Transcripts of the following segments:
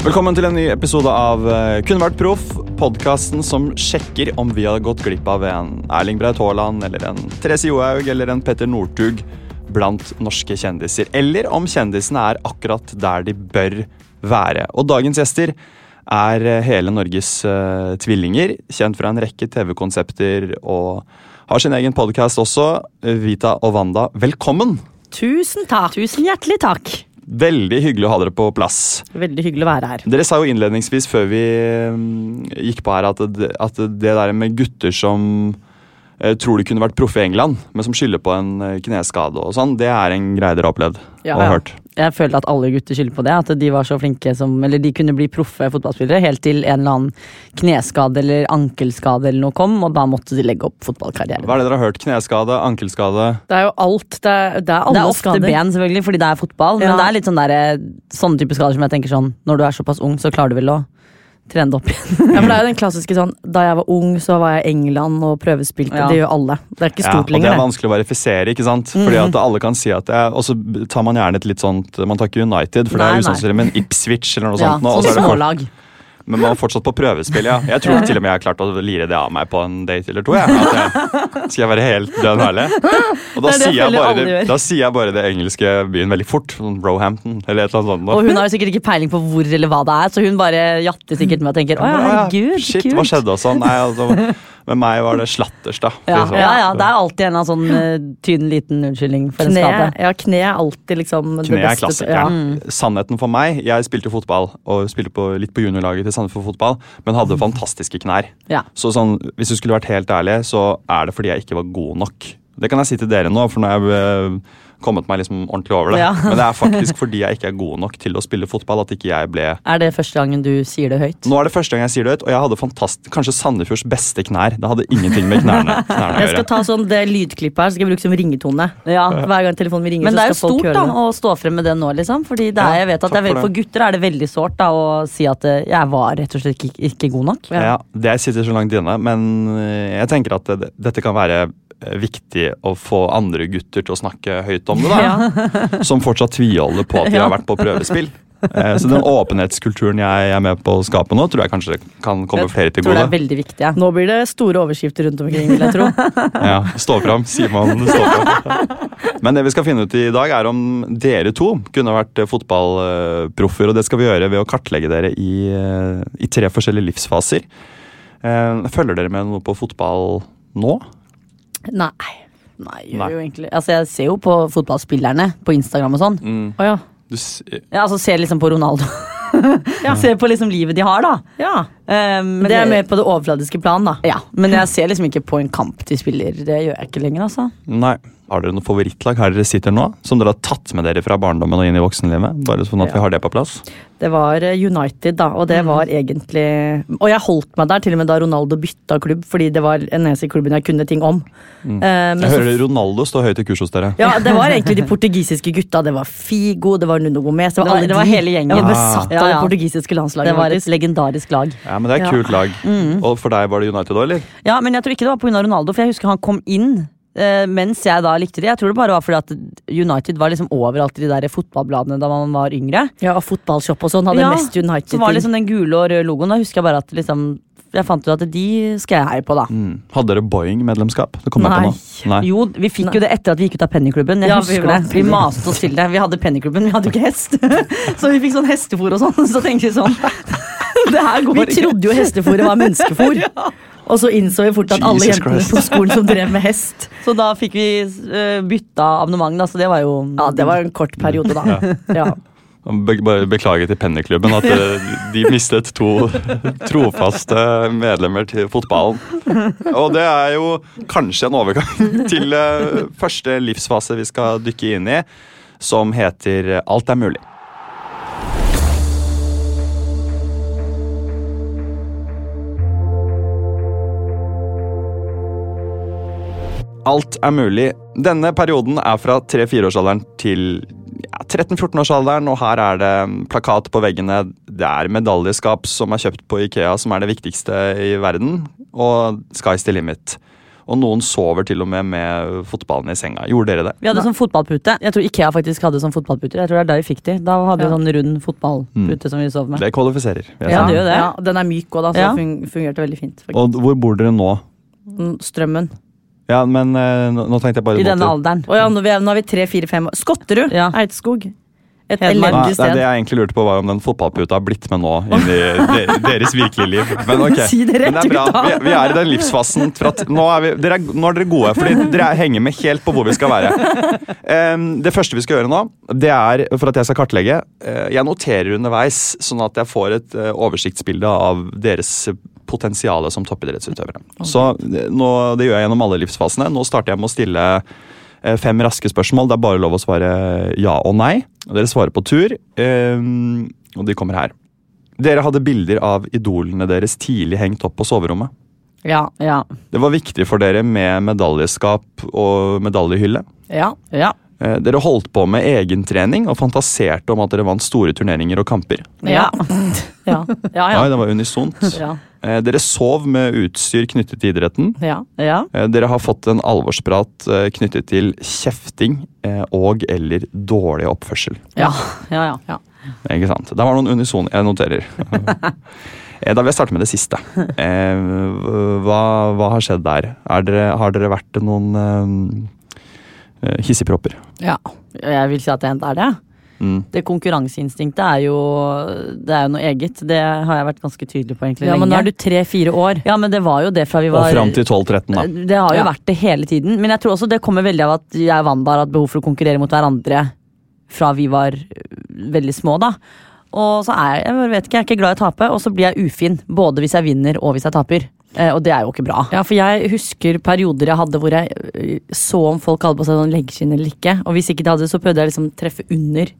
Velkommen til en ny episode av eh, Kunne vært proff. Podkasten som sjekker om vi har gått glipp av en Erling Braut Haaland eller en Therese Johaug eller en Petter Northug blant norske kjendiser. Eller om kjendisene er akkurat der de bør være. Og dagens gjester er eh, hele Norges uh, tvillinger, kjent fra en rekke TV-konsepter og har sin egen podkast også. Vita og Wanda, velkommen! Tusen takk. Tusen hjertelig takk. Veldig hyggelig å ha dere på plass. Veldig hyggelig å være her. Dere sa jo innledningsvis før vi mm, gikk på her at det, at det der med gutter som tror de kunne vært proffe i England, men som skylder på en eh, kneskade og sånn, det er en greie dere har opplevd Ja, og ja. hørt. Jeg føler at alle gutter skylder på det. At de var så flinke som Eller de kunne bli proffe fotballspillere helt til en eller annen kneskade eller ankelskade eller noe kom, og da måtte de legge opp fotballkarrieren. Hva er det dere har hørt? Kneskade, ankelskade? Det er jo alt. Det er, det er alle Det er ofte skader. ben, selvfølgelig, fordi det er fotball, Ja. men det er litt sånn der, sånne type skader som jeg tenker sånn Når du er såpass ung, så klarer du vel å trene det opp igjen. Ja, men det er jo den klassiske sånn Da jeg var ung, så var jeg i England og prøvespilte. Ja. Det gjør alle. Det er ikke Ja, lenger og det lenger. er det. vanskelig å verifisere, ikke sant? Fordi Mhm. at alle kan si at det er, Og så tar man gjerne et litt sånt Man tar ikke United, for Nei, det er usannsynlig, men Ipswich eller noe Ja, sånt. nå, og så sånn er smålag. Men man er fortsatt på prøvespill, ja. Jeg tror til og med jeg har klart å lire det av meg på en date eller to. Ja. Jeg, skal jeg være helt dønn ærlig? Og da, Det det sier jeg bare det, da sier jeg bare det engelske byen veldig fort. Sånn Roehampton eller et eller annet sånt. Og hun har jo sikkert ikke peiling på hvor eller hva det er, så hun bare jatter sikkert med og tenker å ja, herregud, ja, Shit, kult. hva skjedde og sånn? Nei, altså, med meg var det slatterstad. Ja, Liksom. ja, ja, det er alltid en av sånn eh, tynn, liten unnskyldning for en skade. ja, kne er alltid liksom det Kne er beste. klassikeren. Ja. Sannheten for meg, jeg spilte fotball og spilte på, litt på juniorlaget til Sandefjord Fotball, men hadde fantastiske knær. Ja. Så sånn, hvis du skulle vært helt ærlig, så er det fordi jeg ikke var god nok. Det kan jeg si til dere nå, for nå har jeg eh, kommet meg liksom ordentlig over det. Ja. Men det er faktisk fordi jeg ikke er god nok til å spille fotball at ikke jeg ble Er det første gangen du sier det høyt? Nå er det første gang jeg sier det høyt, og jeg hadde fantast kanskje Sandefjords beste knær. Det hadde ingenting med knærne, knærne å Jeg skal ta sånn det lydklippet her, så skal jeg bruke som ringetone. Ja. Hver gang telefonen ringer, Men det er jo så skal folk stort det. da, det. å stå frem med det nå, liksom. Fordi det er, jeg vet at det er for veldig, for gutter er det veldig sårt da, å si at eh, jeg var rett og slett ikke, ikke god nok. Ja, det sitter så langt inne, men eh, jeg tenker at det, dette kan være viktig å få andre gutter til å snakke høyt om det, da. Som fortsatt tviholder på at de Ja. har vært på prøvespill. Eh, Så den åpenhetskulturen jeg er med på å skape nå, tror jeg kanskje kan komme flere til Jeg tror det er gode. veldig viktig. Ja. Nå blir det store overskrifter rundt omkring, vil jeg tro. Ja, Stå fram, Simon. Stå fram. Men det vi skal finne ut i dag, er om dere to kunne vært eh, fotballproffer. Og det skal vi gjøre ved å kartlegge dere i, eh, i tre forskjellige livsfaser. Eh, Følger dere med noe på fotball nå? Nei. Nei, gjør Nei. jo egentlig Altså, jeg ser jo på fotballspillerne på Instagram og sånn. Å ja. Du, s- Ja, altså ser liksom på Ronaldo. Ja. Ser på liksom livet de har, da. ja. Men det er mer på det overfladiske plan, da. Ja, men jeg ser liksom ikke på en kamp de spiller. Det gjør jeg ikke lenger, altså. nei. Har dere noe favorittlag her dere sitter nå? Som dere har tatt med dere fra barndommen og inn i voksenlivet? Bare sånn at vi har det på plass. Det var eh, United, da, og det var egentlig Og jeg holdt meg der til og med da Ronaldo bytta klubb, fordi det var en eneste i klubben jeg kunne ting om. Eh, men Jeg så- hører Ronaldo stå høyt i kurs hos dere. ja, det var egentlig de portugisiske gutta. Det var Figo, det var Nuno Gomez. Det var, Det var- alle det var hele gjengen. Jeg var besatt Ja, av ja. det portugisiske landslaget. Det var et legendarisk lag. Ja, men det er et Ja. kult lag. Og for deg var det United òg, eller? Ja, men jeg tror ikke det var pga. Ronaldo, for jeg husker han kom inn Uh, mens jeg da likte det. Jeg tror det bare var fordi at United var liksom overalt i de der fotballbladene da man var yngre. Ja, og fotballshop og sånn hadde Ja, mest United. Så var liksom den gule og røde logoen. Da husker jeg bare at liksom jeg fant ut at de skal jeg heie på, da. Mm. Hadde dere Boeing-medlemskap? Det kommer jeg Nei. på. Nei. Jo, vi fikk jo det etter at vi gikk ut av Pennyklubben. Jeg Ja, husker vi det. Vi maste oss til det. Vi hadde Pennyklubben, vi hadde jo ikke hest. Så vi fikk sånn hestefôr og sånn. Så tenkte vi sånn Det her går Vi trodde jo hestefôret var menneskefôr. Og så innså vi fort at alle Jesus jentene Christ. på skolen som drev med hest Så da fikk vi uh, bytta abonnement, da. Så det var jo Ja, det var en kort periode, da. Ja. Be bare til Pennyklubben at eh, de mistet to trofaste medlemmer til fotballen. Og det er jo kanskje en overgang til eh, første livsfase vi skal dykke inn i, som heter Alt er mulig. Alt er mulig. Denne perioden er fra 3-4-årsalderen til 13-14-årsalderen, og her er det plakat på veggene. Det er medaljeskap som er kjøpt på Ikea, som er det viktigste i verden, og Sky's the limit. Og noen sover til og med med fotballen i senga. Gjorde dere det? Vi hadde sånn fotballpute. Jeg tror Ikea faktisk hadde sånn fotballpute. Jeg tror det er der vi fikk de. Da hadde vi Ja. sånn rund fotballpute som vi sov med. Det kvalifiserer. Ja, det gjør det. Ja, den er myk òg, da, så Ja. det fungerte veldig fint. faktisk. Og hvor bor dere nå? Mm, Strømmen. Ja, men eh, nå nå tenkte jeg bare I denne alderen. Å ja, nå, vi er, nå er vi tre, fire, fem år. Skotterud! Ja. Eidskog. Et Hedmark. Nei, elendig nei, sted. det jeg egentlig lurte på var om den fotballputa har blitt med nå inn i de, deres virkelige liv. Men ok. Si det rett Men det er bra. ut, da. Vi, vi er i den livsfasen. For at nå, er vi, dere, er, nå er dere gode, fordi dere henger med helt på hvor vi skal være. Em, det første vi skal gjøre nå, det er for at jeg skal kartlegge. eh, jeg noterer underveis, sånn at jeg får et eh, oversiktsbilde av deres potensial som toppidrettsutøvere. Så eh, nå, Det gjør jeg gjennom alle livsfasene. Nå starter jeg med å stille eh, fem raske spørsmål. Det er bare lov å svare ja og nei. Og dere svarer på tur, em, og de kommer her. Dere hadde bilder av idolene deres tidlig hengt opp på soverommet. Ja. Ja. Det var viktig for dere med medaljeskap og medaljehylle. ja. ja. Eh, Dere holdt på med egentrening og fantaserte om at dere vant store turneringer og kamper. Ja. Ja. Ja, Oi, det var unisont. Ja. Eh, Dere sov med utstyr knyttet til idretten. ja. ja. Eh, Dere har fått en alvorsprat eh, knyttet til kjefting og eller dårlig oppførsel. Ja. ja, ja. ja. Ikke sant? Det var noen unison jeg noterer. Da vil jeg starte med det siste. Hva, hva har skjedd der? Er dere, har dere vært noen hissigpropper? ja. Jeg vil si at det er det. Mm. Det konkurranseinstinktet er jo Det er jo noe eget. Det har jeg vært ganske tydelig på egentlig ja, men nå er du tre-fire år. Ja, men det var jo det fra vi var Og fram til 12-13, da. Det har jo Ja. vært det hele tiden. Men jeg tror også det kommer veldig av at jeg og Wanda har hatt behov for å konkurrere mot hverandre fra vi var øh, veldig små, da. Og så er jeg, jeg vet ikke, jeg er ikke glad i å tape, og så blir jeg ufin. Både hvis jeg vinner og hvis jeg taper. Eh, og det er jo ikke bra. Ja, for jeg husker perioder jeg hadde hvor jeg så om folk hadde på seg sånn leggskinn eller ikke. Og hvis ikke de hadde det, så prøvde jeg liksom å treffe under.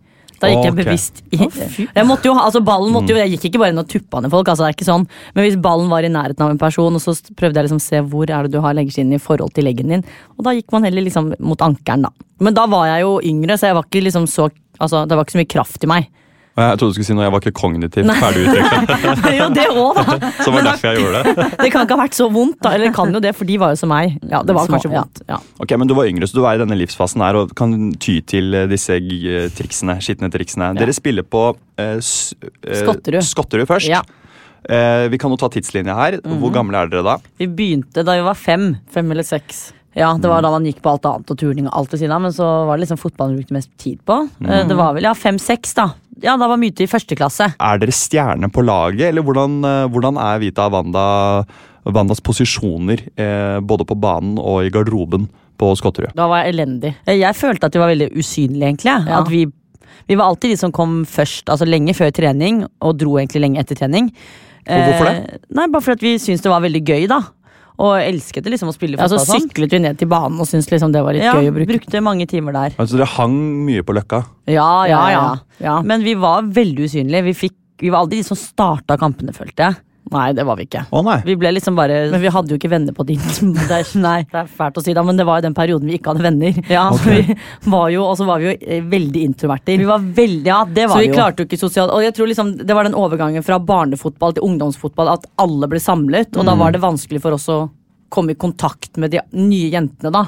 Da gikk jeg bevisst i jeg måtte jo altså Ballen måtte jo, jeg gikk ikke bare inn og tuppa ned folk. altså det er ikke sånn Men hvis ballen var i nærheten av en person, og så prøvde jeg liksom se hvor er det du har leggeskinnet i forhold til leggen din. Og da gikk man heller liksom mot ankelen, da. Men da var jeg jo yngre, så jeg var ikke liksom så Altså, det var ikke så mye kraft i meg. Og Jeg trodde du skulle si noe, jeg var ikke kognitivt ferdig ferdigutviklet. jo, det òg, da. Som var det derfor jeg gjorde det. Det kan ikke ha vært så vondt, da. Eller kan jo det, for de var jo som meg. Ja, det var Små, kanskje vondt. Ja. Ok, men Du var yngre, så du er i denne livsfasen her og kan ty til eh, disse eh, triksene. skitne triksene. Dere spiller på eh, s- eh, Skotterud. Skotterud først. Ja. Eh, vi kan jo ta tidslinja her. Mhm. Hvor gamle er dere da? Vi begynte da vi var fem. Fem eller seks. Ja, Det var da man gikk på alt annet og turning og alt ved siden av, men så var det liksom fotballen vi brukte mest tid på. Mm. Det var vel ja, fem-seks, da. Ja, da var Myte i første klasse. Er dere stjerne på laget, eller hvordan, eh, hvordan er Vita og Wanda, Wandas posisjoner eh, både på banen og i garderoben på Skotterud? Da var jeg elendig. Eh, Jeg følte at de var veldig usynlige, egentlig. Ja. At vi, vi var alltid de som kom først, altså lenge før trening, og dro egentlig lenge etter trening. Og hvorfor det? Eh, nei, Bare fordi vi syntes det var veldig gøy, da. Og elsket det liksom å spille Ja, så fotball. og sånn. syklet vi ned til banen og syntes liksom det var litt ja, gøy å bruke. brukte mange timer der. Altså, dere hang mye på Løkka. Ja, ja, ja. ja. Men vi var veldig usynlige. Vi, fikk, vi var aldri de som starta kampene, følte jeg. Nei, det var vi ikke. Å nei. Vi ble liksom bare Men vi hadde jo ikke venner på din. Det er, nei, det er fælt å si da, men det var jo den perioden vi ikke hadde venner. Ja, Så vi var jo, Og så var vi jo eh, veldig introverter. Vi var veldig Ja, det var så vi jo. klarte jo ikke sosialt Og jeg tror liksom det var den overgangen fra barnefotball til ungdomsfotball at alle ble samlet, og da var det vanskelig for oss å komme i kontakt med de nye jentene, da.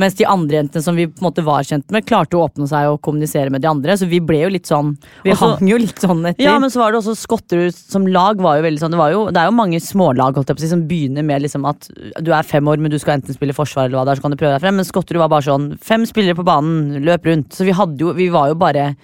Mens de andre jentene som vi på en måte var kjent med, klarte å åpne seg og kommunisere med de andre. Så vi ble jo litt sånn Vi også, hang jo litt sånn etter. Ja, men så var det også Skotterud som lag var jo veldig sånn Det, var jo, det er jo mange smålag holdt jeg på å si, som begynner med liksom at du er fem år, men du skal enten spille forsvar eller hva det er, så kan du prøve deg frem. Men Skotterud var bare sånn fem spillere på banen, løp rundt. Så vi jo Vi var jo bare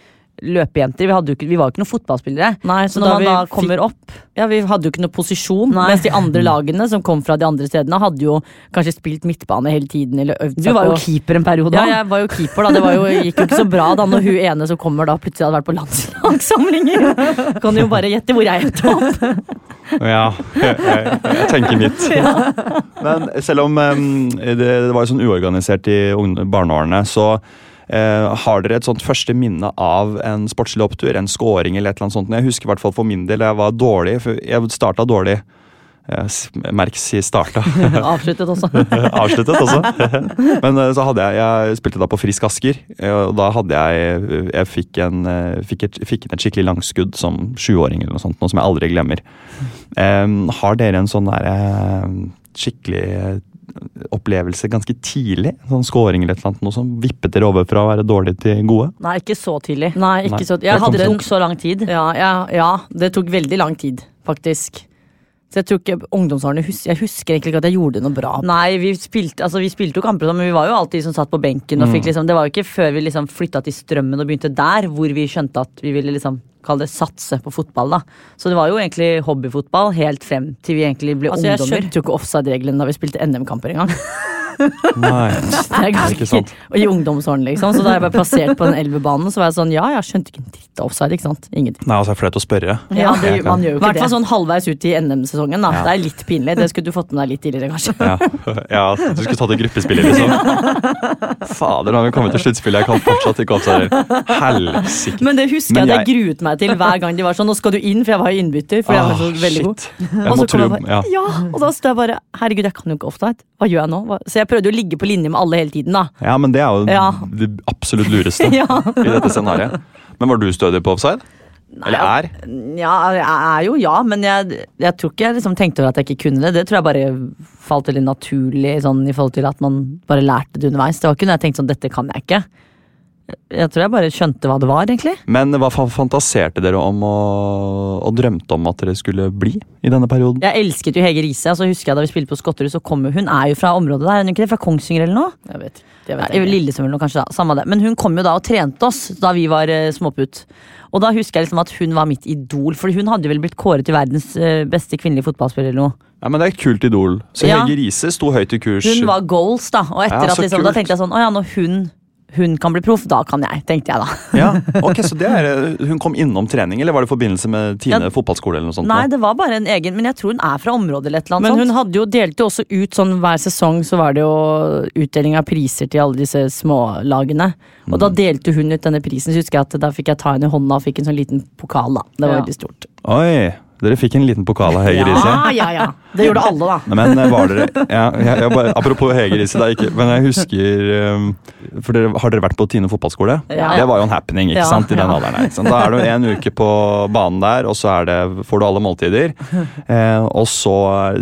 løpejenter. Vi, hadde jo ikke, vi var jo ikke noen fotballspillere. Nei, Så når man da fikk- kommer opp Ja, Vi hadde jo ikke noen posisjon, Nei. mens de andre lagene som kom fra de andre stedene, hadde jo kanskje spilt midtbane hele tiden. Eller øvd Du var jo keeper en periode. Ja, jeg var jo keeper, da. Det var jo, gikk jo ikke så bra da når hun ene som kommer da plutselig hadde vært på landslagssamlinger. Kan jo bare gjette hvor jeg endte opp. Ja, jeg, jeg, jeg tenker mitt. Men selv om um, det, det var jo sånn uorganisert i barneårene, så har dere et sånt første minne av en sportslig opptur? En scoring eller et eller annet sånt? Jeg husker i hvert fall for min del, jeg var dårlig. for Jeg starta dårlig. Eh, Merk si starta. Avsluttet også. Avsluttet også. Men eh, så hadde jeg Jeg spilte da på Frisk Asker, eh, og da hadde jeg Jeg fikk, en, eh, fikk, et, fikk inn et skikkelig langskudd som sjuåring eller noe sånt, noe som jeg aldri glemmer. Um, har dere en sånn der eh, skikkelig eh, opplevelse ganske tidlig? Sånn scoring eller noe som vippet dere over fra å være dårlig til gode? Nei, ikke så tidlig. Nei, ikke Nei. så Jeg hadde Det tok så lang tid. ja, ja, ja, det tok veldig lang tid, faktisk. Så jeg tror ikke ungdomsårene hus Jeg husker egentlig ikke at jeg gjorde noe bra. Nei, vi spilte, altså, vi spilte jo kamper, sånn, men vi var jo alltid de som satt på benken. Og Mm. fikk liksom, det var jo ikke før vi liksom flytta til Strømmen og begynte der, hvor vi skjønte at vi ville liksom kalle det satse på fotball. da. Så det var jo egentlig hobbyfotball helt frem til vi egentlig ble Altså, Jeg skjønte jo ikke offside-reglene da vi spilte NM-kamper engang. Nei. Det er ganske- Ikke sant. Og I ungdomsårene, liksom. Så da jeg ble plassert på den elvebanen, så var jeg sånn ja, jeg skjønte ikke en dritt av offside. ikke sant? Ingenting. Nei, altså, det er flaut å spørre. Ja, det, man gjør jo ikke det. I hvert fall sånn halvveis ut i NM-sesongen. da. Ja. Det er litt pinlig. Det skulle du fått med deg litt tidligere, kanskje. Ja, ja du skulle tatt et gruppespillet liksom. Fader, nå har vi kommet til sluttspillet. Jeg kan fortsatt ikke offside. Helsike. Men det husker Men jeg at jeg jeg- gruet meg til hver gang de var sånn Nå skal du inn, for jeg var innbytter. For jeg var så Ah, veldig god. Og så kom jeg bare, ja. ja, og da stod jeg bare Herregud, jeg kan jo ikke offside. Hva gjør jeg nå? Så jeg prøvde å ligge på linje med alle hele tiden, da. ja, men det er jo Ja. det absolutt lureste Ja. i dette scenarioet. Men var du stødig på offside? Eller er? Ja, jeg er jo ja, men jeg, jeg tror ikke jeg liksom tenkte over at jeg ikke kunne det. Det tror jeg bare falt veldig naturlig sånn, i forhold til at man bare lærte det underveis. Det var ikke noe jeg tenkte sånn, dette kan jeg ikke. Jeg tror jeg bare skjønte hva det var, egentlig. Men hva fantaserte dere om og, og drømte om at dere skulle bli i denne perioden? Jeg elsket jo Hege Riise. Altså, husker jeg Da vi spilte på Skotterud, så kom hun er jo fra området der. er Hun ikke det? Fra Kongsvinger eller noe? Jeg vet, det Ja, vet jeg ikke. Lillesund eller noe, kanskje. da, Samme det. Men hun kom jo da og trente oss da vi var uh, småputt. Og da husker jeg liksom at hun var mitt idol, for hun hadde jo vel blitt kåret til verdens uh, beste kvinnelige fotballspiller eller noe. Ja, men Det er et kult idol. Så Ja. Hege Riise sto høyt i kurs. Hun var goals, da. Og etter Ja, at liksom, da tenkte jeg sånn Å ja, når hun, hun kan bli proff, da kan jeg. Tenkte jeg da. Ja, ok, så det er, Hun kom innom trening, eller var det i forbindelse med Tine Ja. fotballskole? eller noe sånt? Nei, det var bare en egen Men jeg tror hun er fra området eller et eller annet Men hun sånt. hadde jo, delte jo også ut sånn hver sesong så var det jo utdeling av priser til alle disse smålagene. Og da delte hun ut denne prisen, så husker jeg at da fikk jeg ta henne i hånda og fikk en sånn liten pokal. da. Det var Ja. veldig stort. Oi, dere fikk en liten pokal av Hege Riise. Ja, ja, ja. Det gjorde alle, da. Nei, Men eh, var dere ja, jeg, jeg bare, Apropos Hege Riise, men jeg husker um, For dere, Har dere vært på Tine fotballskole? Ja. Det var jo en happening ikke sant, i den alderen. her? Da er du en uke på banen der, og så det, får du alle måltider. Eh, og så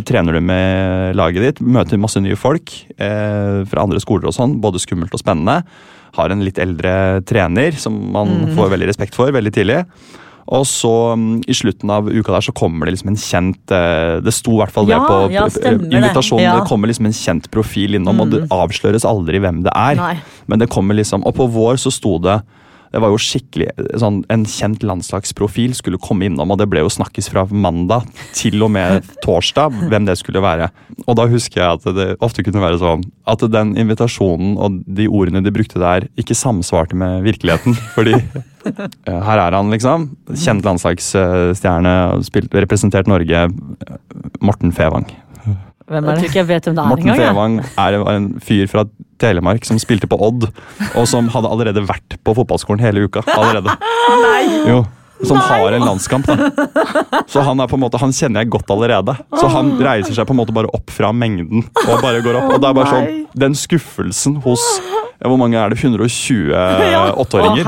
trener du med laget ditt, møter masse nye folk eh, fra andre skoler og sånn. Både skummelt og spennende. Har en litt eldre trener som man mm. får veldig respekt for veldig tidlig. Og så um, i slutten av uka der så kommer det liksom en kjent uh, Det sto i hvert fall det på ja, invitasjonen. det. Ja. Det kommer liksom en kjent profil innom, og det avsløres aldri hvem det er. Nei. Men det kommer liksom Og på vår så sto det det var jo skikkelig sånn, En kjent landslagsprofil skulle komme innom, og det ble jo snakkes fra mandag til og med torsdag hvem det skulle være. Og da husker jeg at det ofte kunne være sånn at den invitasjonen og de ordene de brukte der, ikke samsvarte med virkeligheten. Fordi eh, her er han, liksom. Kjent landslagsstjerne, representert Norge. Morten Fevang. Hvem er det? Jeg tror ikke jeg vet hvem det er Morten engang. Fevang er var en fyr fra Telemark som spilte på Odd, og som hadde allerede vært på fotballskolen hele uka. allerede. Nei! Jo, Som har en landskamp. da. Så han er på en måte, han kjenner jeg godt allerede. Så han reiser seg på en måte bare opp fra mengden og bare går opp. Og det er bare sånn, Den skuffelsen hos hvor mange er det? 120 Å, åtteåringer?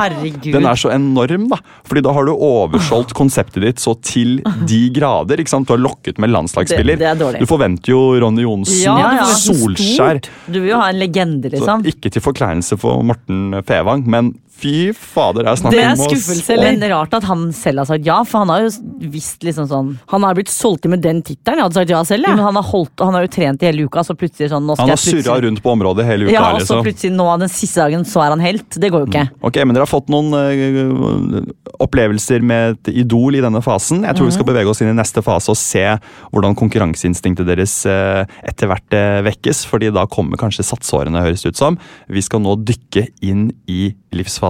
Den er så enorm, da. Fordi da har du oversolgt konseptet ditt så til de grader. ikke sant? Du har lokket med landslagsspiller. Det- det. Du forventer jo Ronny Johnsen, Ja, ja, Solskjær. Du vil jo ha en legende, Så liksom. ikke til forkleinelse for Morten Fevang, men fy fader, det er snakk Det er om å skuffelse, eller? Men rart at han selv har sagt ja, for han har jo visst liksom sånn Han er blitt solgt inn med den tittelen. Jeg hadde sagt ja selv. ja. Men han har, holdt, han har jo trent i hele uka, så plutselig sånn nå skal Han har jeg plutselig- surra rundt på området hele uka. Ja, og så liksom. plutselig nå den siste dagen så er han helt. Det går jo ikke. Ok, men Dere har fått noen øh, opplevelser med et idol i denne fasen. Jeg tror vi skal Mhm. bevege oss inn i neste fase og se hvordan konkurranseinstinktet deres øh, etter hvert øh, vekkes. fordi da kommer kanskje satsårene, høres det ut som. Vi skal nå dykke inn i livsfasen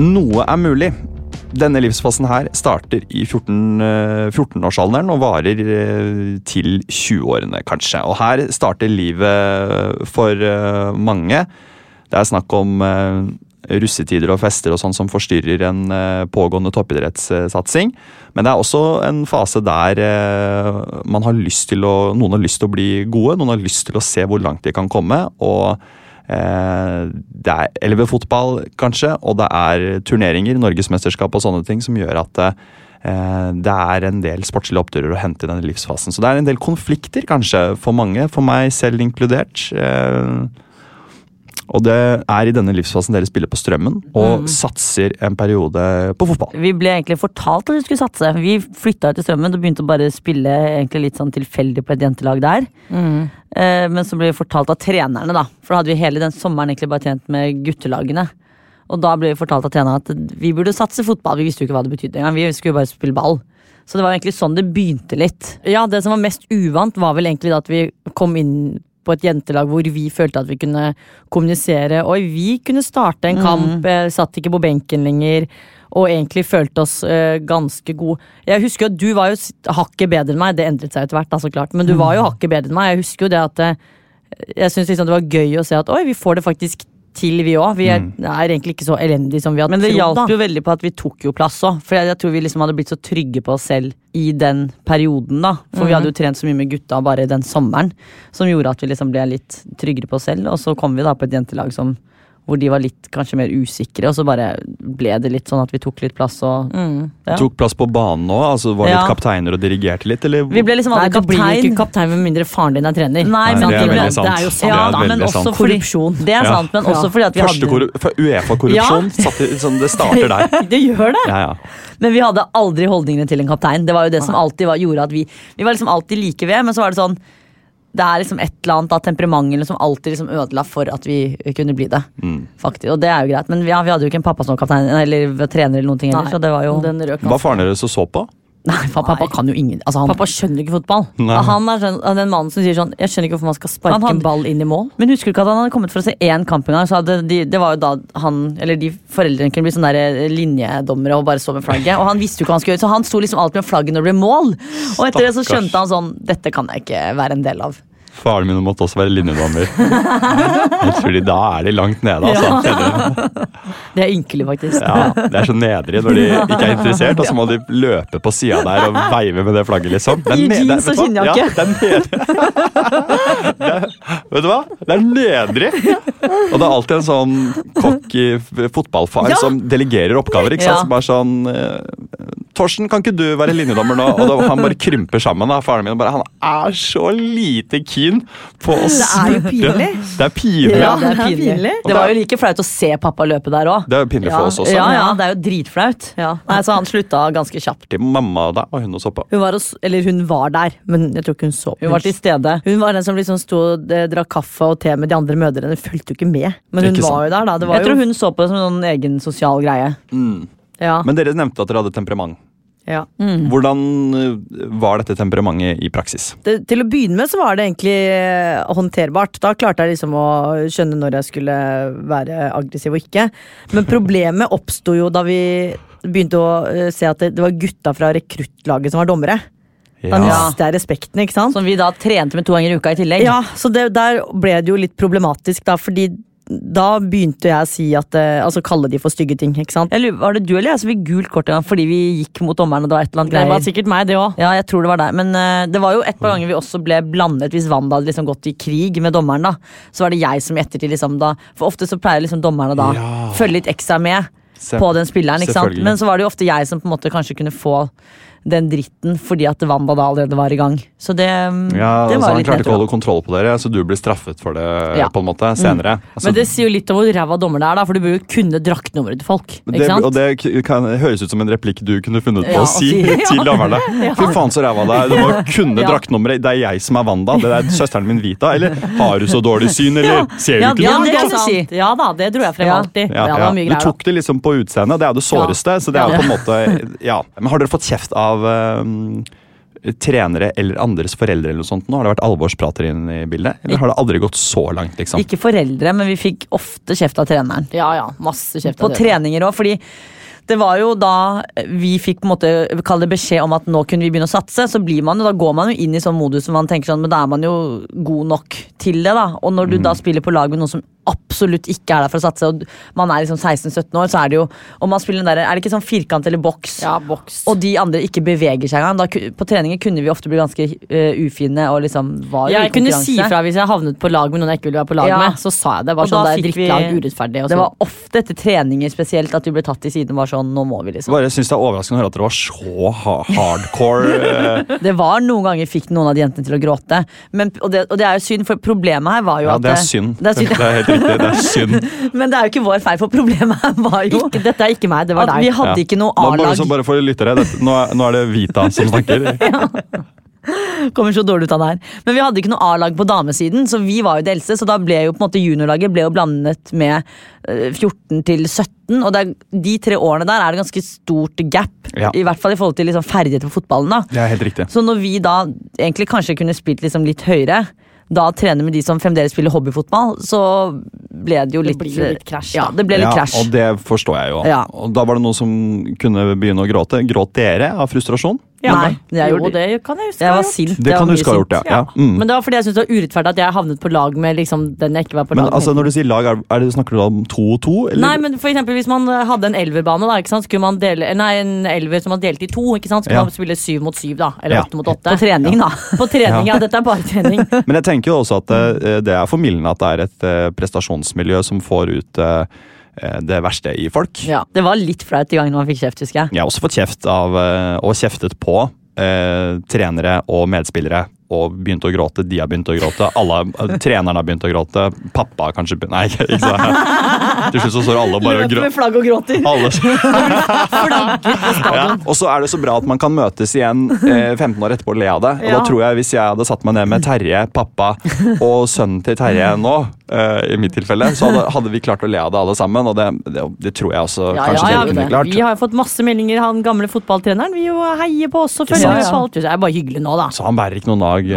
Noe er mulig. Denne livsfasen her starter i 14-årsalderen 14-årsalderen og varer eh, til 20-årene, kanskje. Og her starter livet for eh, mange. Det er snakk om eh, russetider og fester og sånn som forstyrrer en eh, pågående toppidrettssatsing. Men det er også en fase der eh, man har lyst til å, noen har lyst til å bli gode, noen har lyst til å se hvor langt de kan komme. og Eh, det er elvefotball, kanskje, og det er turneringer, norgesmesterskap og sånne ting, som gjør at eh, det er en del sportslige oppturer å hente i denne livsfasen. Så det er en del konflikter, kanskje, for mange, for meg selv inkludert. Og det er i denne livsfasen dere spiller på Strømmen og satser en periode på fotball. Vi ble egentlig fortalt at vi skulle satse. Vi flytta til Strømmen og begynte å bare spille egentlig litt sånn tilfeldig på et jentelag der. Eh, men så ble vi fortalt av trenerne, da. For da hadde vi hele den sommeren egentlig bare trent med guttelagene. Og da ble vi fortalt av trenerne at vi burde satse fotball. Vi visste jo ikke hva det betydde engang. Vi skulle bare spille ball. Så det var egentlig sånn det begynte litt. Ja, det som var mest uvant, var vel egentlig da at vi kom inn på et jentelag hvor vi følte at vi kunne kommunisere. Oi, vi kunne starte en kamp, eh, satt ikke på benken lenger. Og egentlig følte oss eh, ganske gode. Jeg husker jo at Du var jo hakket bedre enn meg, det endret seg etter hvert, da, så klart. Men du var jo hakket bedre enn meg. Jeg husker jo det at eh, Jeg syns liksom det var gøy å se at oi, vi får det faktisk til, vi òg. Vi er, er egentlig ikke så elendige som vi hadde trodd. Men det hjalp jo veldig på at vi tok jo plass òg. For jeg, jeg tror vi liksom hadde blitt så trygge på oss selv i den perioden, da. For vi hadde jo trent så mye med gutta bare den sommeren. Som gjorde at vi liksom ble litt tryggere på oss selv. Og så kom vi da på et jentelag som hvor de var litt kanskje mer usikre, og så bare ble det litt sånn at vi tok litt plass og ja. Tok plass på banen òg, altså var litt Ja. kapteiner og dirigerte litt, eller? Vi ble liksom Nei, kaptein. du blir ikke kaptein med mindre faren din er trener. Nei, Nei, det er sant. Det er jo sant. Det er Ja, men også sant. Korrupsjon. Det er Ja. sant, men også fordi at vi Første hadde Uefa-korrupsjon, sånn, det starter der. Det gjør det! Ja, ja. Men vi hadde aldri holdningene til en kaptein. Det var jo det som alltid var, gjorde at vi Vi var liksom alltid like ved, men så var det sånn det er liksom et eller annet av temperamentet som alltid liksom ødela for at vi kunne bli det. Mm. Faktisk, Og det er jo greit. Men vi, ja, vi hadde jo ikke en pappa som var kaptein eller trener eller noen ting heller. Så det var jo den Hva faren deres så så på? Nei, fa- pappa kan jo ingen altså han, Pappa skjønner ikke fotball. Nei. Han er sånn, den mannen som sier sånn Jeg skjønner ikke hvorfor man skal sparke hadde- en ball inn i mål. Men husker du ikke at han hadde kommet for å se én kamp en gang? Så hadde de, det var jo da han, eller de foreldrene kunne bli sånne linjedommere og bare stå med flagget. Og han visste jo ikke hva han skulle gjøre, så han sto liksom alltid med flagget når det ble mål. Og etter det så skjønte han sånn Dette kan jeg ikke være en del av. Faren min måtte også være linjedommer. De, Da er de langt nede, altså. Ja. Det er ynkelig, faktisk. Ja, det er så nedrig når de ikke er interessert, og så må de løpe på sida der og veive med det flagget, liksom. Det er I er- jeans og skinnjakke. Ja, det er. Er, vet du hva? Det er nedrig. Og det er alltid en sånn cocky fotballfar Ja. som delegerer oppgaver. ikke sant? Som bare sånn eh, Torsten, kan ikke du være linjedommer nå? Og da, han bare krymper sammen. da, Faren min bare, Han er så lite keen på oss. Det er jo pinlig. Det er pinlig. Ja, det er pinlig. Det var jo like flaut å se pappa løpe der òg. Det er jo pinlig for oss også. Ja, ja, det er jo dritflaut. Ja. Nei, Så han slutta ganske kjapt. Til mamma da, og hun og så på. Hun var, også, eller hun var der, men jeg tror ikke hun så på. Hun var til stede. Hun var den som liksom sto og eh, drakk kaffe og te med de andre mødrene. Fulgte jo ikke med. Men hun var jo der, da. Det var Jeg tror hun så på det som en sånn egen sosial greie. ja, Men dere nevnte at dere hadde temperament. Ja. Hvordan eh, var dette temperamentet i praksis? det, Til å begynne med så var det egentlig eh, håndterbart. Da klarte jeg liksom å skjønne når jeg skulle være aggressiv og ikke. Men problemet oppsto jo da vi begynte å eh, se at det, det var gutta fra rekruttlaget som var dommere. Da Ja. mistet jeg respekten, ikke sant? Som vi da trente med to ganger i uka i tillegg. Ja, så det, der ble det jo litt problematisk, da, fordi da begynte jeg å si at eh, Altså kalle de for stygge ting, ikke sant? Jeg lurer, var det du eller jeg som fikk gult kort en gang fordi vi gikk mot dommeren? og Det var et eller annet Det var sikkert meg, det òg. Ja, jeg tror det var deg. Men uh, det var jo et par ganger vi også ble blandet hvis Wanda hadde liksom gått i krig med dommeren. da Så var det jeg som i ettertid liksom da For ofte så pleier liksom dommerne da Ja. følge litt ekstra med Se- på den spilleren. ikke sant? Men så var det jo ofte jeg som på en måte kanskje kunne få den dritten fordi at Wanda da allerede var i gang. Så det, mm, Ja, det altså, litt Han litt klarte ikke å holde kontroll på dere, så du blir straffet for det Ja. Mm. på en måte senere. Altså, Men det sier jo litt om hvor ræva dommerne er, da, for du burde jo kunne draktnummeret til folk. det, Ikke sant? og det kan høres ut som en replikk du kunne funnet på Ja, å si til dommerne. Fy faen, så ræva det er. Du må kunne Ja. draktnummeret. Det er jeg som er Wanda. Det er søsteren min Vita. Eller har du så dårlig syn, eller ser du Ja, ikke ja, noe? det er sant. si. Ja da, det dro jeg frem Ja. alltid. Ja, Ja, det ja. var Du tok det liksom på utseendet. Det er jo det såreste. Så det er jo på en måte Ja. Men har dere fått kjeft av eh, trenere eller andres foreldre eller noe sånt nå? Har det vært alvorsprater inn i bildet? Eller har det aldri gått så langt, liksom? Ikke foreldre, men vi fikk ofte kjeft av treneren. Ja ja, masse kjeft. På av det. treninger òg, fordi det var jo da vi fikk på en måte kalle det beskjed om at nå kunne vi begynne å satse. Så blir man jo, da går man jo inn i sånn modus som man tenker sånn, men da er man jo god nok til det. da Og når du da spiller på lag med noen som absolutt ikke er der for å satse, og man er liksom 16-17 år, så er det jo Og man spiller den der, Er det ikke sånn firkant eller boks? Ja, boks. Og de andre ikke beveger seg engang. Da På treninger kunne vi ofte bli ganske uh, ufine og liksom var i jeg kunne si fra hvis jeg havnet på lag med noen jeg ikke ville være på lag Ja. med. Så sa jeg det. Bare Og sånn, det er drittlag, urettferdig. Og Det var ofte etter treninger spesielt at vi ble tatt i siden og var sånn Nå må vi, liksom. Bare synes det er overraskende å høre at dere var så ha hardcore. eh, Det var noen ganger fikk noen av de jentene til å gråte. Men, og, det, og det er jo synd, for problemet her var jo Ja, at det er synd. Det er synd. Riktig. Det er synd. Men det er jo ikke vår feil, for problemet var jo ikke, Dette er ikke meg, det var at deg. vi hadde Ja. ikke noe A-lag. Bare, bare for lyttere, nå, nå er det Vita som snakker. Kommer så dårlig ut av det her. Men vi hadde ikke noe A-lag på damesiden, så vi var jo det eldste. Så da ble jo på en måte juniorlaget ble jo blandet med eh, 14 til 17. Og det er, de tre årene der er det ganske stort gap. Ja. I hvert fall i forhold til liksom ferdigheter på fotballen. da Det er helt riktig. Så når vi da egentlig kanskje kunne spilt liksom litt høyere, da trene med de som fremdeles spiller hobbyfotball, så ble det jo Det litt blir jo litt krasj, Ja, det ble litt Ja, krasj. og det forstår jeg jo. Ja. Og da var det noen som kunne begynne å gråte. Gråt dere av frustrasjon? Ja, Nei, jeg jo, det kan jeg huske. Jeg var sint. Det kan du huske å ha gjort, ja. ja. Mm. Men det var fordi jeg syntes det var urettferdig at jeg havnet på lag med liksom, den jeg ikke var på Men lag altså, når du sier lag, er, er det, snakker du da om to og to? Eller? Nei, men for eksempel Hvis man hadde en elverbane, da, ikke sant? skulle man dele Nei, en elver som man delte i to. Ikke sant? Skulle Ja. man spille syv mot syv, da. Eller Ja. åtte mot åtte. På trening, da. På trening, ja. Dette er bare trening. Men jeg tenker jo også at uh, det er formildende at det er et uh, prestasjonsmiljø som får ut eh, det verste i folk. Ja, det var litt flaut de gangene man fikk kjeft, husker jeg. Jeg har også fått kjeft av, eh, og kjeftet på, eh, trenere og medspillere og begynte å gråte. De har begynt å gråte. Alle, eh, treneren har begynt å gråte. Pappa kanskje Nei, ikke så Til slutt så står alle bare og Løper med flagg og gråter. Ja. Og så er det så bra at man kan møtes igjen eh, 15 år etterpå og le av det. Og Ja. da tror jeg Hvis jeg hadde satt meg ned med Terje, pappa og sønnen til Terje nå, eh, i mitt tilfelle, så hadde, hadde vi klart å le av det alle sammen. Og det, det, det tror jeg også Ja, kanskje ja, dere ja, kunne klart. Vi har jo fått masse meldinger. Han gamle fotballtreneren vil jo heie på oss og følger med på alt. Det er bare hyggelig nå, da. Så han bærer ikke noen nag.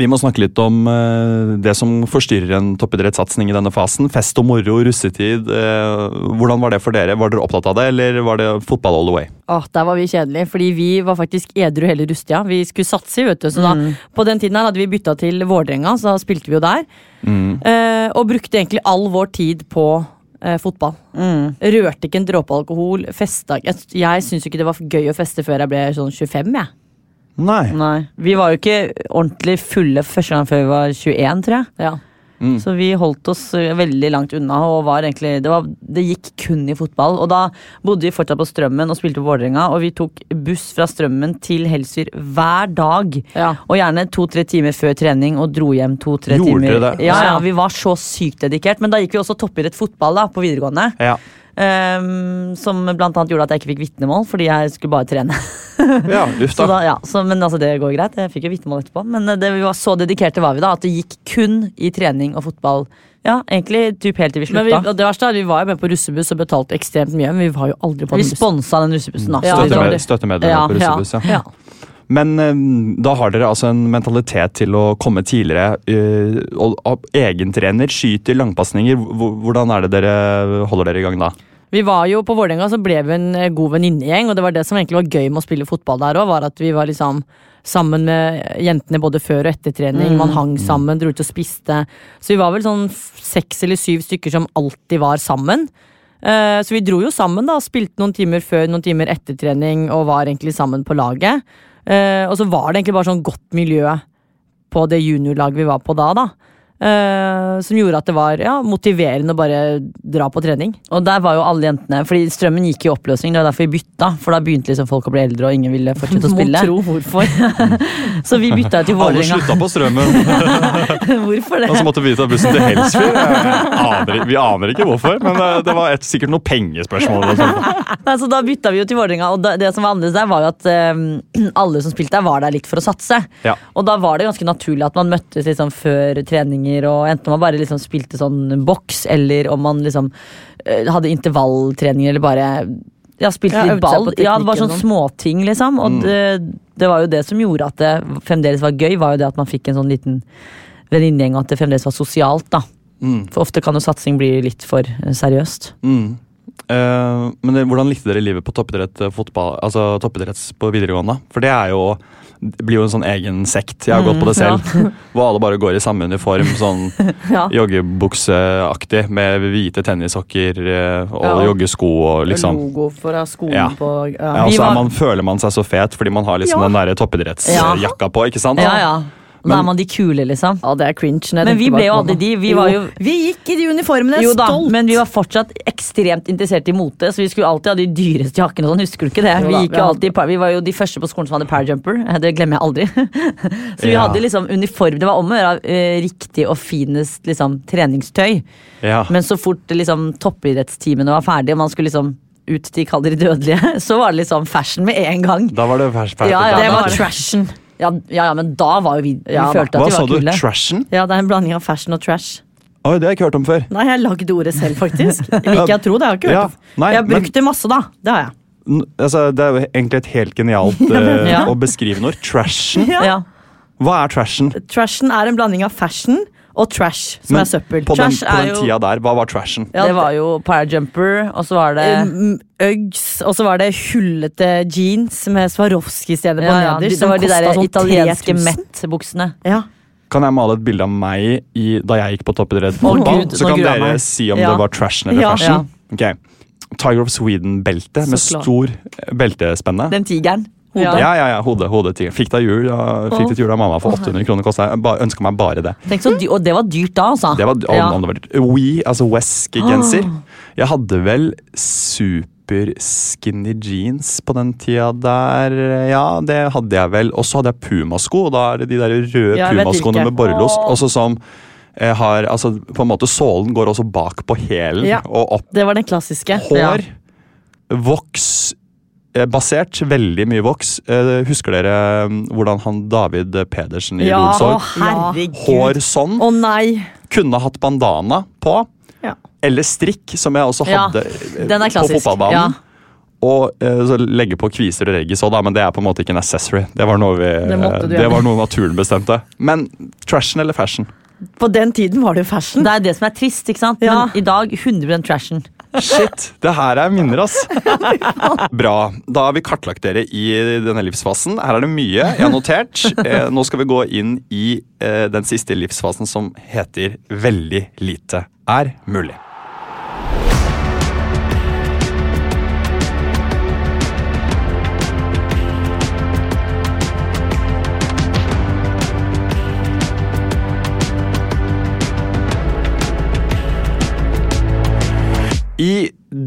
Vi må snakke litt om uh, det som forstyrrer en toppidrettssatsing i denne fasen. Fest og moro, russetid. Uh, hvordan var det for dere? Var dere opptatt av det, eller var det fotball all the way? Åh, Der var vi kjedelige, fordi vi var faktisk edru hele rusttida. Vi skulle satse, vet du. Så da, Mm. på den tiden her hadde vi bytta til Vålerenga, så da spilte vi jo der. Mm. Eh, og brukte egentlig all vår tid på eh, fotball. Rørte ikke en dråpe alkohol. Festa Jeg, jeg syns ikke det var gøy å feste før jeg ble sånn 25, jeg. Nei. Nei. Vi var jo ikke ordentlig fulle første gang før vi var 21, tror jeg. Ja. Mm. Så vi holdt oss eh, veldig langt unna. og var egentlig, det, var, det gikk kun i fotball. Og da bodde vi fortsatt på Strømmen og spilte på Vålerenga. Og vi tok buss fra Strømmen til Helsfyr hver dag. Ja. Og gjerne to-tre timer før trening og dro hjem to-tre timer. det? Ja, ja, Vi var så sykt dedikert. Men da gikk vi også toppidrett fotball da, på videregående. Ja. Ehm, som blant annet gjorde at jeg ikke fikk vitnemål, fordi jeg skulle bare trene. ja, Så da. ja, så, men altså, det går greit. Jeg fikk jo vitnemål etterpå. Men eh, det, vi var så dedikerte var vi da, at det gikk kun i trening og fotball. Ja, egentlig typ helt til vi Men vi, og det verste er, vi var jo med på russebuss og betalte ekstremt mye, men vi var jo aldri på den Vi sponsa den russebussen, da. Ja. Støttemedlemmer Ja, på russebuss, ja. Men eh, da har dere altså en mentalitet til å komme tidligere. eh, og, egentrener, skyter, langpasninger. Hvordan er det dere holder dere i gang da? Vi var jo På Vålerenga så ble vi en eh, god venninnegjeng, og det var det som egentlig var gøy med å spille fotball der òg, var at vi var liksom sammen med jentene både før og etter trening. Man hang sammen, dro ut og spiste. Så vi var vel sånn seks eller syv stykker som alltid var sammen. Eh, Så vi dro jo sammen, da. Spilte noen timer før, noen timer etter trening, og var egentlig sammen på laget. Eh, Og så var det egentlig bare sånn godt miljø på det juniorlaget vi var på da, da. Eh, som gjorde at det var ja, motiverende å bare dra på trening. Og der var jo alle jentene, fordi strømmen gikk i oppløsning. Det var derfor vi bytta, for da begynte liksom folk å bli eldre, og ingen ville fortsette å spille. Må tro hvorfor. Så vi bytta til Alle Vålerenga. slutta på strømmen, Hvorfor og så det? måtte vi ta bussen til Helsfyr. Vi aner ikke hvorfor, men eh, det var et, sikkert noe pengespørsmål. Nei, så da bytta vi jo til Vålerenga, og da, det som var annerledes der, var jo at um, alle som spilte der, var der litt for å satse. Ja. Og da var det ganske naturlig at man møttes liksom før treninger, og enten man bare liksom spilte sånn boks, eller om man liksom eh, hadde intervalltreninger, eller bare ja, spilte Ja, litt ball. Ja, det var sånn og småting, liksom. Og det, det var jo det som gjorde at det fremdeles var gøy, var jo det at man fikk en sånn liten venninnegjeng, og at det fremdeles var sosialt, da. Mm. For ofte kan jo satsing bli litt for eh, seriøst. Mm. Uh, men det, hvordan likte dere livet på toppidrett fotball, altså toppidretts på videregående? For det er jo det blir jo en sånn egen sekt. Jeg har gått på det selv. Hvor alle bare går i samme uniform, sånn Ja. joggebukseaktig, med hvite tennissokker eh, og Ja. joggesko og liksom Logo fra skoen Ja. på ja. Ja, og så er var- man, føler man seg så fet fordi man har liksom Ja. den der toppidrettsjakka på, ikke sant? Ja, ja. Og da er man de kule, liksom. Ja, det er cringe. Men vi ble jo aldri de. Vi var jo Vi gikk i de uniformene, jo da, stolt! men vi var fortsatt ekstremt interessert i mote, så vi skulle alltid ha de dyreste jakkene. Sånn, husker du ikke det? Jo Vi, gikk jo alltid, vi var jo de første på skolen som hadde parajumper. Det glemmer jeg aldri. så vi Ja. hadde liksom uniform. Det var om å gjøre eh, riktig og finest liksom, treningstøy. Ja. Men så fort liksom, toppidrettstimene var ferdige, og man skulle liksom ut til Kall de dødelige, så var det liksom fashion med en gang. Da var det fælt Ja, ja. Det var trashen. Ja, ja, ja men da var jo vi Vi Ja, følte at Hva vi sa var du? Trashen? Ja, det er en blanding av fashion og trash. Oi, det har jeg ikke hørt om før. Nei, jeg lagde ordet selv, faktisk. Liker jeg å tro det. Jeg har ikke hørt Ja, nei, jeg har men- det masse, da. Det har jeg. Altså, det er jo egentlig et helt genialt uh, å beskrive noe. Trashen? Ja. Ja. Hva er trashen? Trashen er en blanding av fashion og trash, som Men er søppel. På den, på er den jo- tida der, hva var trashen? Ja, det var jo parajumper, og så var det Um, Uggs, og så var det hullete jeans med Swarovski-stjerner på ja, ja, nederst. Det var de der italienske 3000. Met-buksene. Ja. Kan jeg male et bilde av meg i, da jeg gikk på toppidrett? Oh? Gud, så kan dere meg. si om Ja. det var trashen eller Ja. fashion. Ok. Tiger of Sweden-belte med klar. stor eh, beltespenne. Den tigeren. Ja. Ja, ja, ja, hode, hode til. Fikk deg jul, ja, fikk det jul av mamma for 800 kroner. Kostet. Jeg ba- ønska meg bare det. Tenk så dy og det var dyrt da, altså. Det var om, Ja. om det var We, altså Wesk-genser. Jeg hadde vel super skinny jeans på den tida der. Ja, det hadde jeg vel. Og så hadde jeg pumasko, og da er det de der røde Ja, pumaskoene med borrelås. Også som eh, har Altså, på en måte sålen går også bak på hælen Ja. og opp. Det var den klassiske. Hår, voks Basert, veldig mye voks. Eh, Husker dere mm, hvordan han David Pedersen i Ja, herregud. Hår sånn. Å nei! Kunne hatt bandana på. Ja. Eller strikk, som jeg også hadde ja, den er på fotballbanen. fotballbanen. Og eh, så legge på kviser og reggis òg, men det er på en måte ikke en accessory. Det var noe, vi, Det det var noe naturen bestemte. Men trashen eller fashion? På den tiden var det jo fashion. Det er det som er trist, ikke sant? Ja. Men i dag 100 trashen. Shit, det her er minner, ass. Bra. Da har vi kartlagt dere i denne livsfasen. Her er det mye jeg har notert. Eh, nå skal vi gå inn i eh, den siste livsfasen som heter Veldig lite er mulig.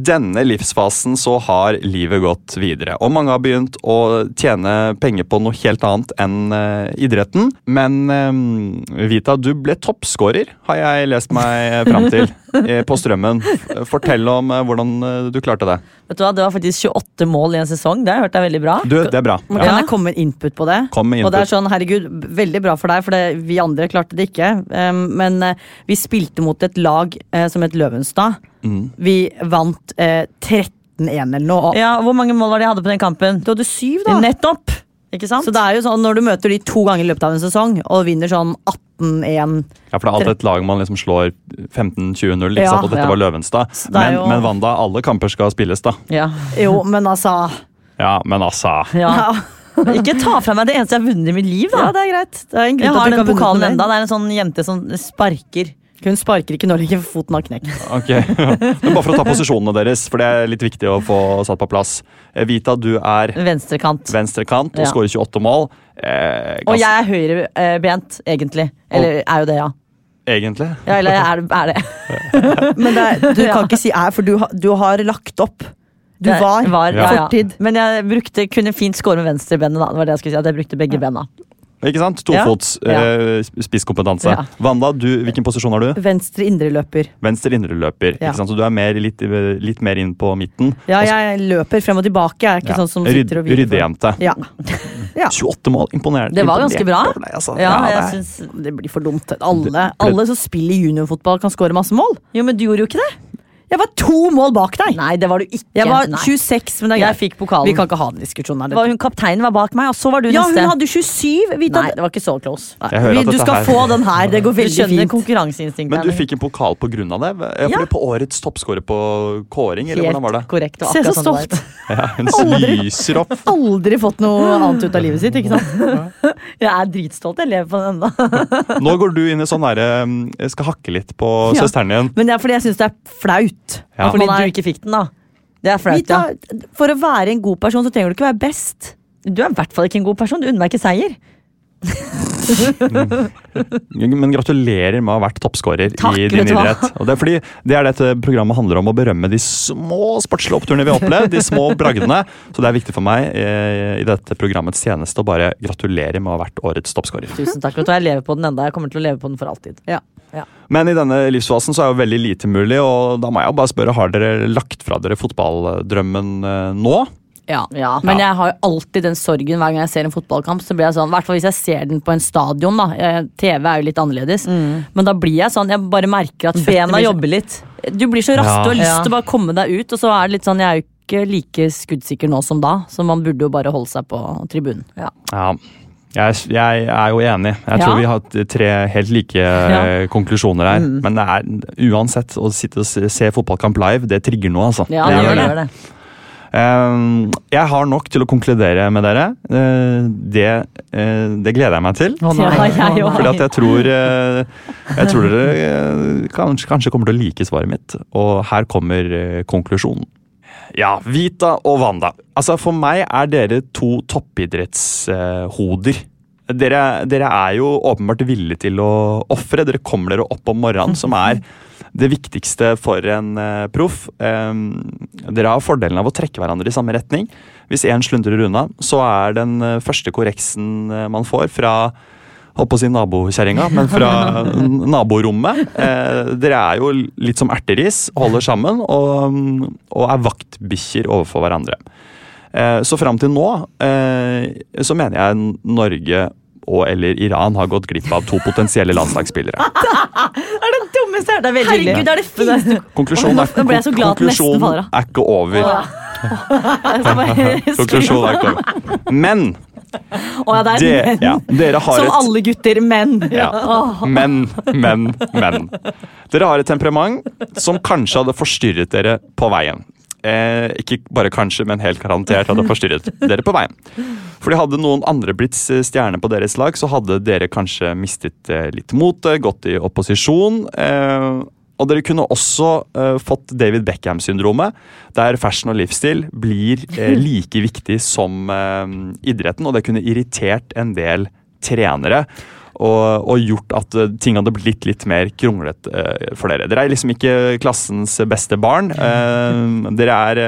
Denne livsfasen så har livet gått videre, og mange har begynt å tjene penger på noe helt annet enn eh, idretten. Men eh, Vita, du ble toppskårer, har jeg lest meg fram til, eh, på Strømmen. Fortell om hvordan du klarte det. Vet du hva, Det var faktisk 28 mål i en sesong. Det har jeg hørt er veldig bra. Du, det er bra. Ja. Kan jeg komme med input på det? Kom med Og det er sånn, herregud, Veldig bra for deg, for det, vi andre klarte det ikke. Um, men vi spilte mot et lag som het Løvenstad. Mm. Vi vant eh, 13-1 eller noe. Ja, Hvor mange mål var det jeg hadde på den kampen? Du hadde syv, da. Nettopp! Ikke sant? Så det er jo sånn, Når du møter de to ganger i løpet av en sesong og vinner sånn 18-1 Ja, for det er alltid et lag man liksom slår 15-20-0, liksom, Ja, og dette ja. var Løvenstad. Det Men, jo- men Wanda, alle kamper skal spilles, da. Ja. Jo, men altså Ja, men altså ja. Ikke ta fra meg det eneste jeg har vunnet i mitt liv, da. Ja, det er greit. Det er en grunn Jeg har den pokalen enda. Det er en sånn jente som sparker. Hun sparker ikke når ikke foten har knekt. Ok, Men bare for å ta posisjonene deres, for det er litt viktig å få satt på plass. Eh, Vita, du er Venstrekant. venstrekant og Ja. skårer 28 mål. Eh, Og jeg er høyrebent, egentlig. Eller er jo det, ja. Egentlig. ja eller er, er det. Men det, er- du kan ikke si er, for du, har- du har lagt opp. Du var, var, ja, ja. ja. Men jeg brukte, kunne fint score med venstrebenet. da. Det var det jeg skulle si, at jeg brukte begge bena. Ikke sant? Tofots Ja. eh, spisskompetanse. Ja. Wanda, du, hvilken posisjon har du? Venstre indreløper. Venstre indreløper. Ja. Ikke sant? Så du er mer, litt, litt mer inn på midten. Ja, jeg løper frem og tilbake. Jeg er ikke Ja. sånn som sitter og hviler. Ryddejente. Ja. ja. 28 mål, imponerende. Det var ganske bra. Deg, altså. Ja, jeg syns Det blir for dumt. Alle, alle som spiller juniorfotball, kan score masse mål. Jo, men du gjorde jo ikke det. Jeg var to mål bak deg! Nei, det var du ikke. Jeg var 26, men det er Jeg fikk pokalen. Vi kan ikke ha den diskusjonen her. Var hun Kapteinen var bak meg, og så var du ja, neste. hun hadde 27! Vita. Nei, det var ikke så close. Jeg hører Vi, at du skal her- få den her. Det går Du veldig fint. konkurranseinstinktet. Men du fikk en pokal på grunn av det? Ja, Ja. fordi På årets toppskårer på kåring, eller hvordan var det? Helt korrekt. og Se så sånn stolt. Ja, hun lyser opp. Aldri fått noe annet ut av livet sitt, ikke sant? Jeg er dritstolt. Jeg lever på den ennå. Nå går du inn i sånn derre mm, skal hakke litt på Ja. søsteren din. Men det er fordi jeg syns det er flaut. Ja. Fordi du ikke fikk den, da. Det er flaut, ja. For å være en god person, så trenger du ikke være best. Du er i hvert fall ikke en god person. Du unner meg ikke seier. Men gratulerer med å ha vært toppskårer i din idrett. Og det er fordi det er dette programmet handler om å berømme de små sportslige oppturene vi har opplevd. De små bragdene. Så det er viktig for meg eh, i dette programmets tjeneste å bare gratulere med å ha vært årets toppskårer. Tusen takk. og Jeg lever på den enda. Jeg kommer til å leve på den for alltid. Ja. Men i denne livsfasen så er jo veldig lite mulig, og da må jeg jo bare spørre, har dere lagt fra dere fotballdrømmen eh, nå? Ja. Men jeg har jo alltid den sorgen hver gang jeg ser en fotballkamp. Så blir jeg sånn, i hvert fall Hvis jeg ser den på en stadion, da. Eh, TV er jo litt annerledes. Men da blir jeg sånn, jeg bare merker at Bena blir- jobber litt. Du blir så rask, Ja. du har lyst Ja. til å bare komme deg ut, og så er det litt sånn, jeg er jo ikke like skuddsikker nå som da. Så man burde jo bare holde seg på tribunen. Ja. Ja, jeg, jeg er jo enig. Jeg Ja. tror vi har hatt tre helt like ja. konklusjoner her. Men det er uansett å sitte og se, se fotballkamp live, det trigger noe, altså. Ja, Det det det. Eh, jeg har nok til å konkludere med dere. Eh, det, eh, det gleder jeg meg til. Ja, jeg òg. Fordi at jeg tror Jeg tror dere kanskje, kanskje kommer til å like svaret mitt. Og her kommer konklusjonen. Ja, Vita og Wanda. Altså, For meg er dere to toppidrettshoder. Dere, dere er jo åpenbart villige til å ofre. Dere kommer dere opp om morgenen, som er det viktigste for en uh, proff. Um, dere har fordelen av å trekke hverandre i samme retning. Hvis én slundrer unna, så er den uh, første korreksen uh, man får fra holdt på å si nabokjerringa, men fra naborommet. Eh, dere er jo litt som erteris, holder sammen og, og er vaktbikkjer overfor hverandre. Eh, så fram til nå eh, så mener jeg Norge og eller Iran har gått glipp av to potensielle landslagsspillere. er dummeste jeg har hørt! Herregud, det er det fineste Konklusjonen er, konklusjonen er ikke over. Konklusjonen er ikke over. Men oh, ja, det er det, ja, dere har Som et, alle gutter, menn. Ja. Men, men, men. Dere har et temperament som kanskje hadde forstyrret dere på veien. Eh, ikke bare kanskje, men helt garantert hadde forstyrret dere på veien. Fordi Hadde noen andre blitt stjerne på deres lag, så hadde dere kanskje mistet eh, litt motet, gått i opposisjon. Eh, og dere kunne også uh, fått David Beckham-syndromet, der fashion og livsstil blir uh, like viktig som uh, idretten. Og det kunne irritert en del trenere og, og, gjort at uh, ting hadde blitt litt mer kronglete uh, for dere. Dere er liksom ikke klassens beste barn. Uh, dere er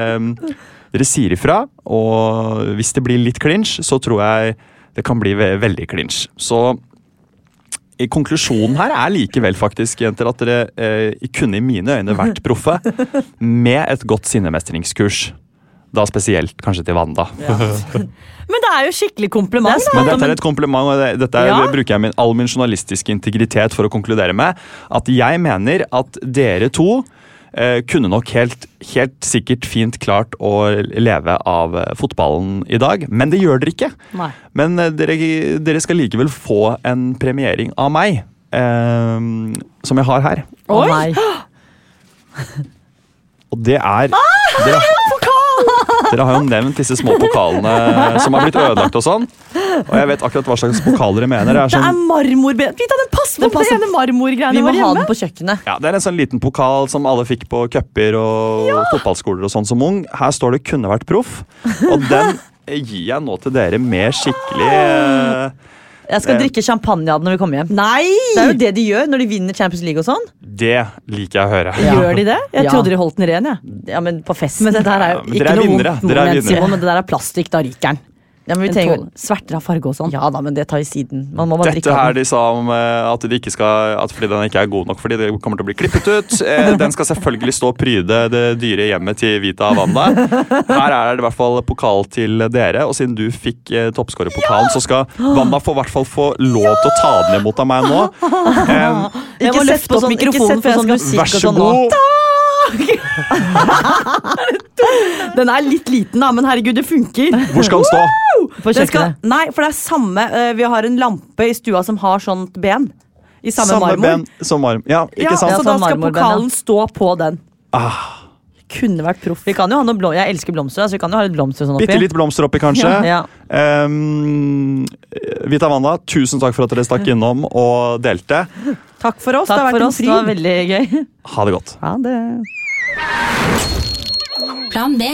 Dere sier ifra, og hvis det blir litt clinch, så tror jeg det kan bli ve veldig clinch. Så konklusjonen her er likevel faktisk, jenter, at dere eh, kunne i mine øyne vært proffe med et godt sinnemestringskurs. Da spesielt kanskje til Wanda. Ja. Men det er jo skikkelig kompliment. Det Men dette er et kompliment, og det, dette er, ja. bruker jeg min, all min journalistiske integritet for å konkludere med. At jeg mener at dere to eh, kunne nok helt, helt, sikkert fint klart å leve av eh, fotballen i dag. Men det gjør dere ikke. Nei. Men eh, dere, dere, skal likevel få en premiering av meg. Eh, som jeg har her. Oi! Og det er ah, dere, dere har jo nevnt disse små pokalene som har blitt ødelagt og sånn. Og jeg vet akkurat hva slags pokaler dere mener. Det er, sånn, det er marmorben. Vita, den passer på det marmorgreiene Vi må ha den på kjøkkenet. Ja, Det er en sånn liten pokal som alle fikk på cuper og ja. fotballskoler og sånn som ung. Her står det 'kunne vært proff', og den gir jeg nå til dere med skikkelig eh, jeg skal eh, drikke champagne av den når vi kommer hjem. Nei! Det er jo det de gjør når de vinner Champions League og sånn. Det liker jeg å høre. Ja. Gjør de det? Jeg ja. trodde de holdt den ren. Ja. ja, men på festen. Men det der er jo ikke noe vondt. Men det der er plastikk, da ryker den. Ja, men vi trenger Sverter av farge og sånn. Ja da, men det tar vi siden. Dette her de sa om uh, at de ikke skal At fordi den ikke er god nok fordi det kommer til å bli klippet ut. Uh, den skal selvfølgelig stå og pryde det dyre hjemmet til Vita Wanda. Her er det i hvert fall pokal til dere, og siden du fikk uh, toppskårerpokalen, ja! så skal Wanda få, hvert fall få lov til å ta den imot av meg nå. Um, ikke sett på sånn, mikrofonen på sånn musikk Vær så god. den er litt liten, da, men herregud, det funker. Hvor skal den stå? På kjøkkenet? nei, for det er samme uh, Vi har en lampe i stua som har sånt ben. I samme, samme marmor. Ben som marm. Ja, ikke ja, sant? Så da skal pokalen stå på den. Ah. Kunne vært proff. Vi kan jo ha noe blom Jeg elsker blomster, Altså vi kan jo ha litt blomster sånn oppi. Bitte litt blomster oppi, kanskje. ja. um, Vita Wanda, tusen takk for at dere stakk innom og delte. Takk for oss. Takk det har vært en fryd. Det var veldig gøy. Ha det godt. Ha det. Plan B.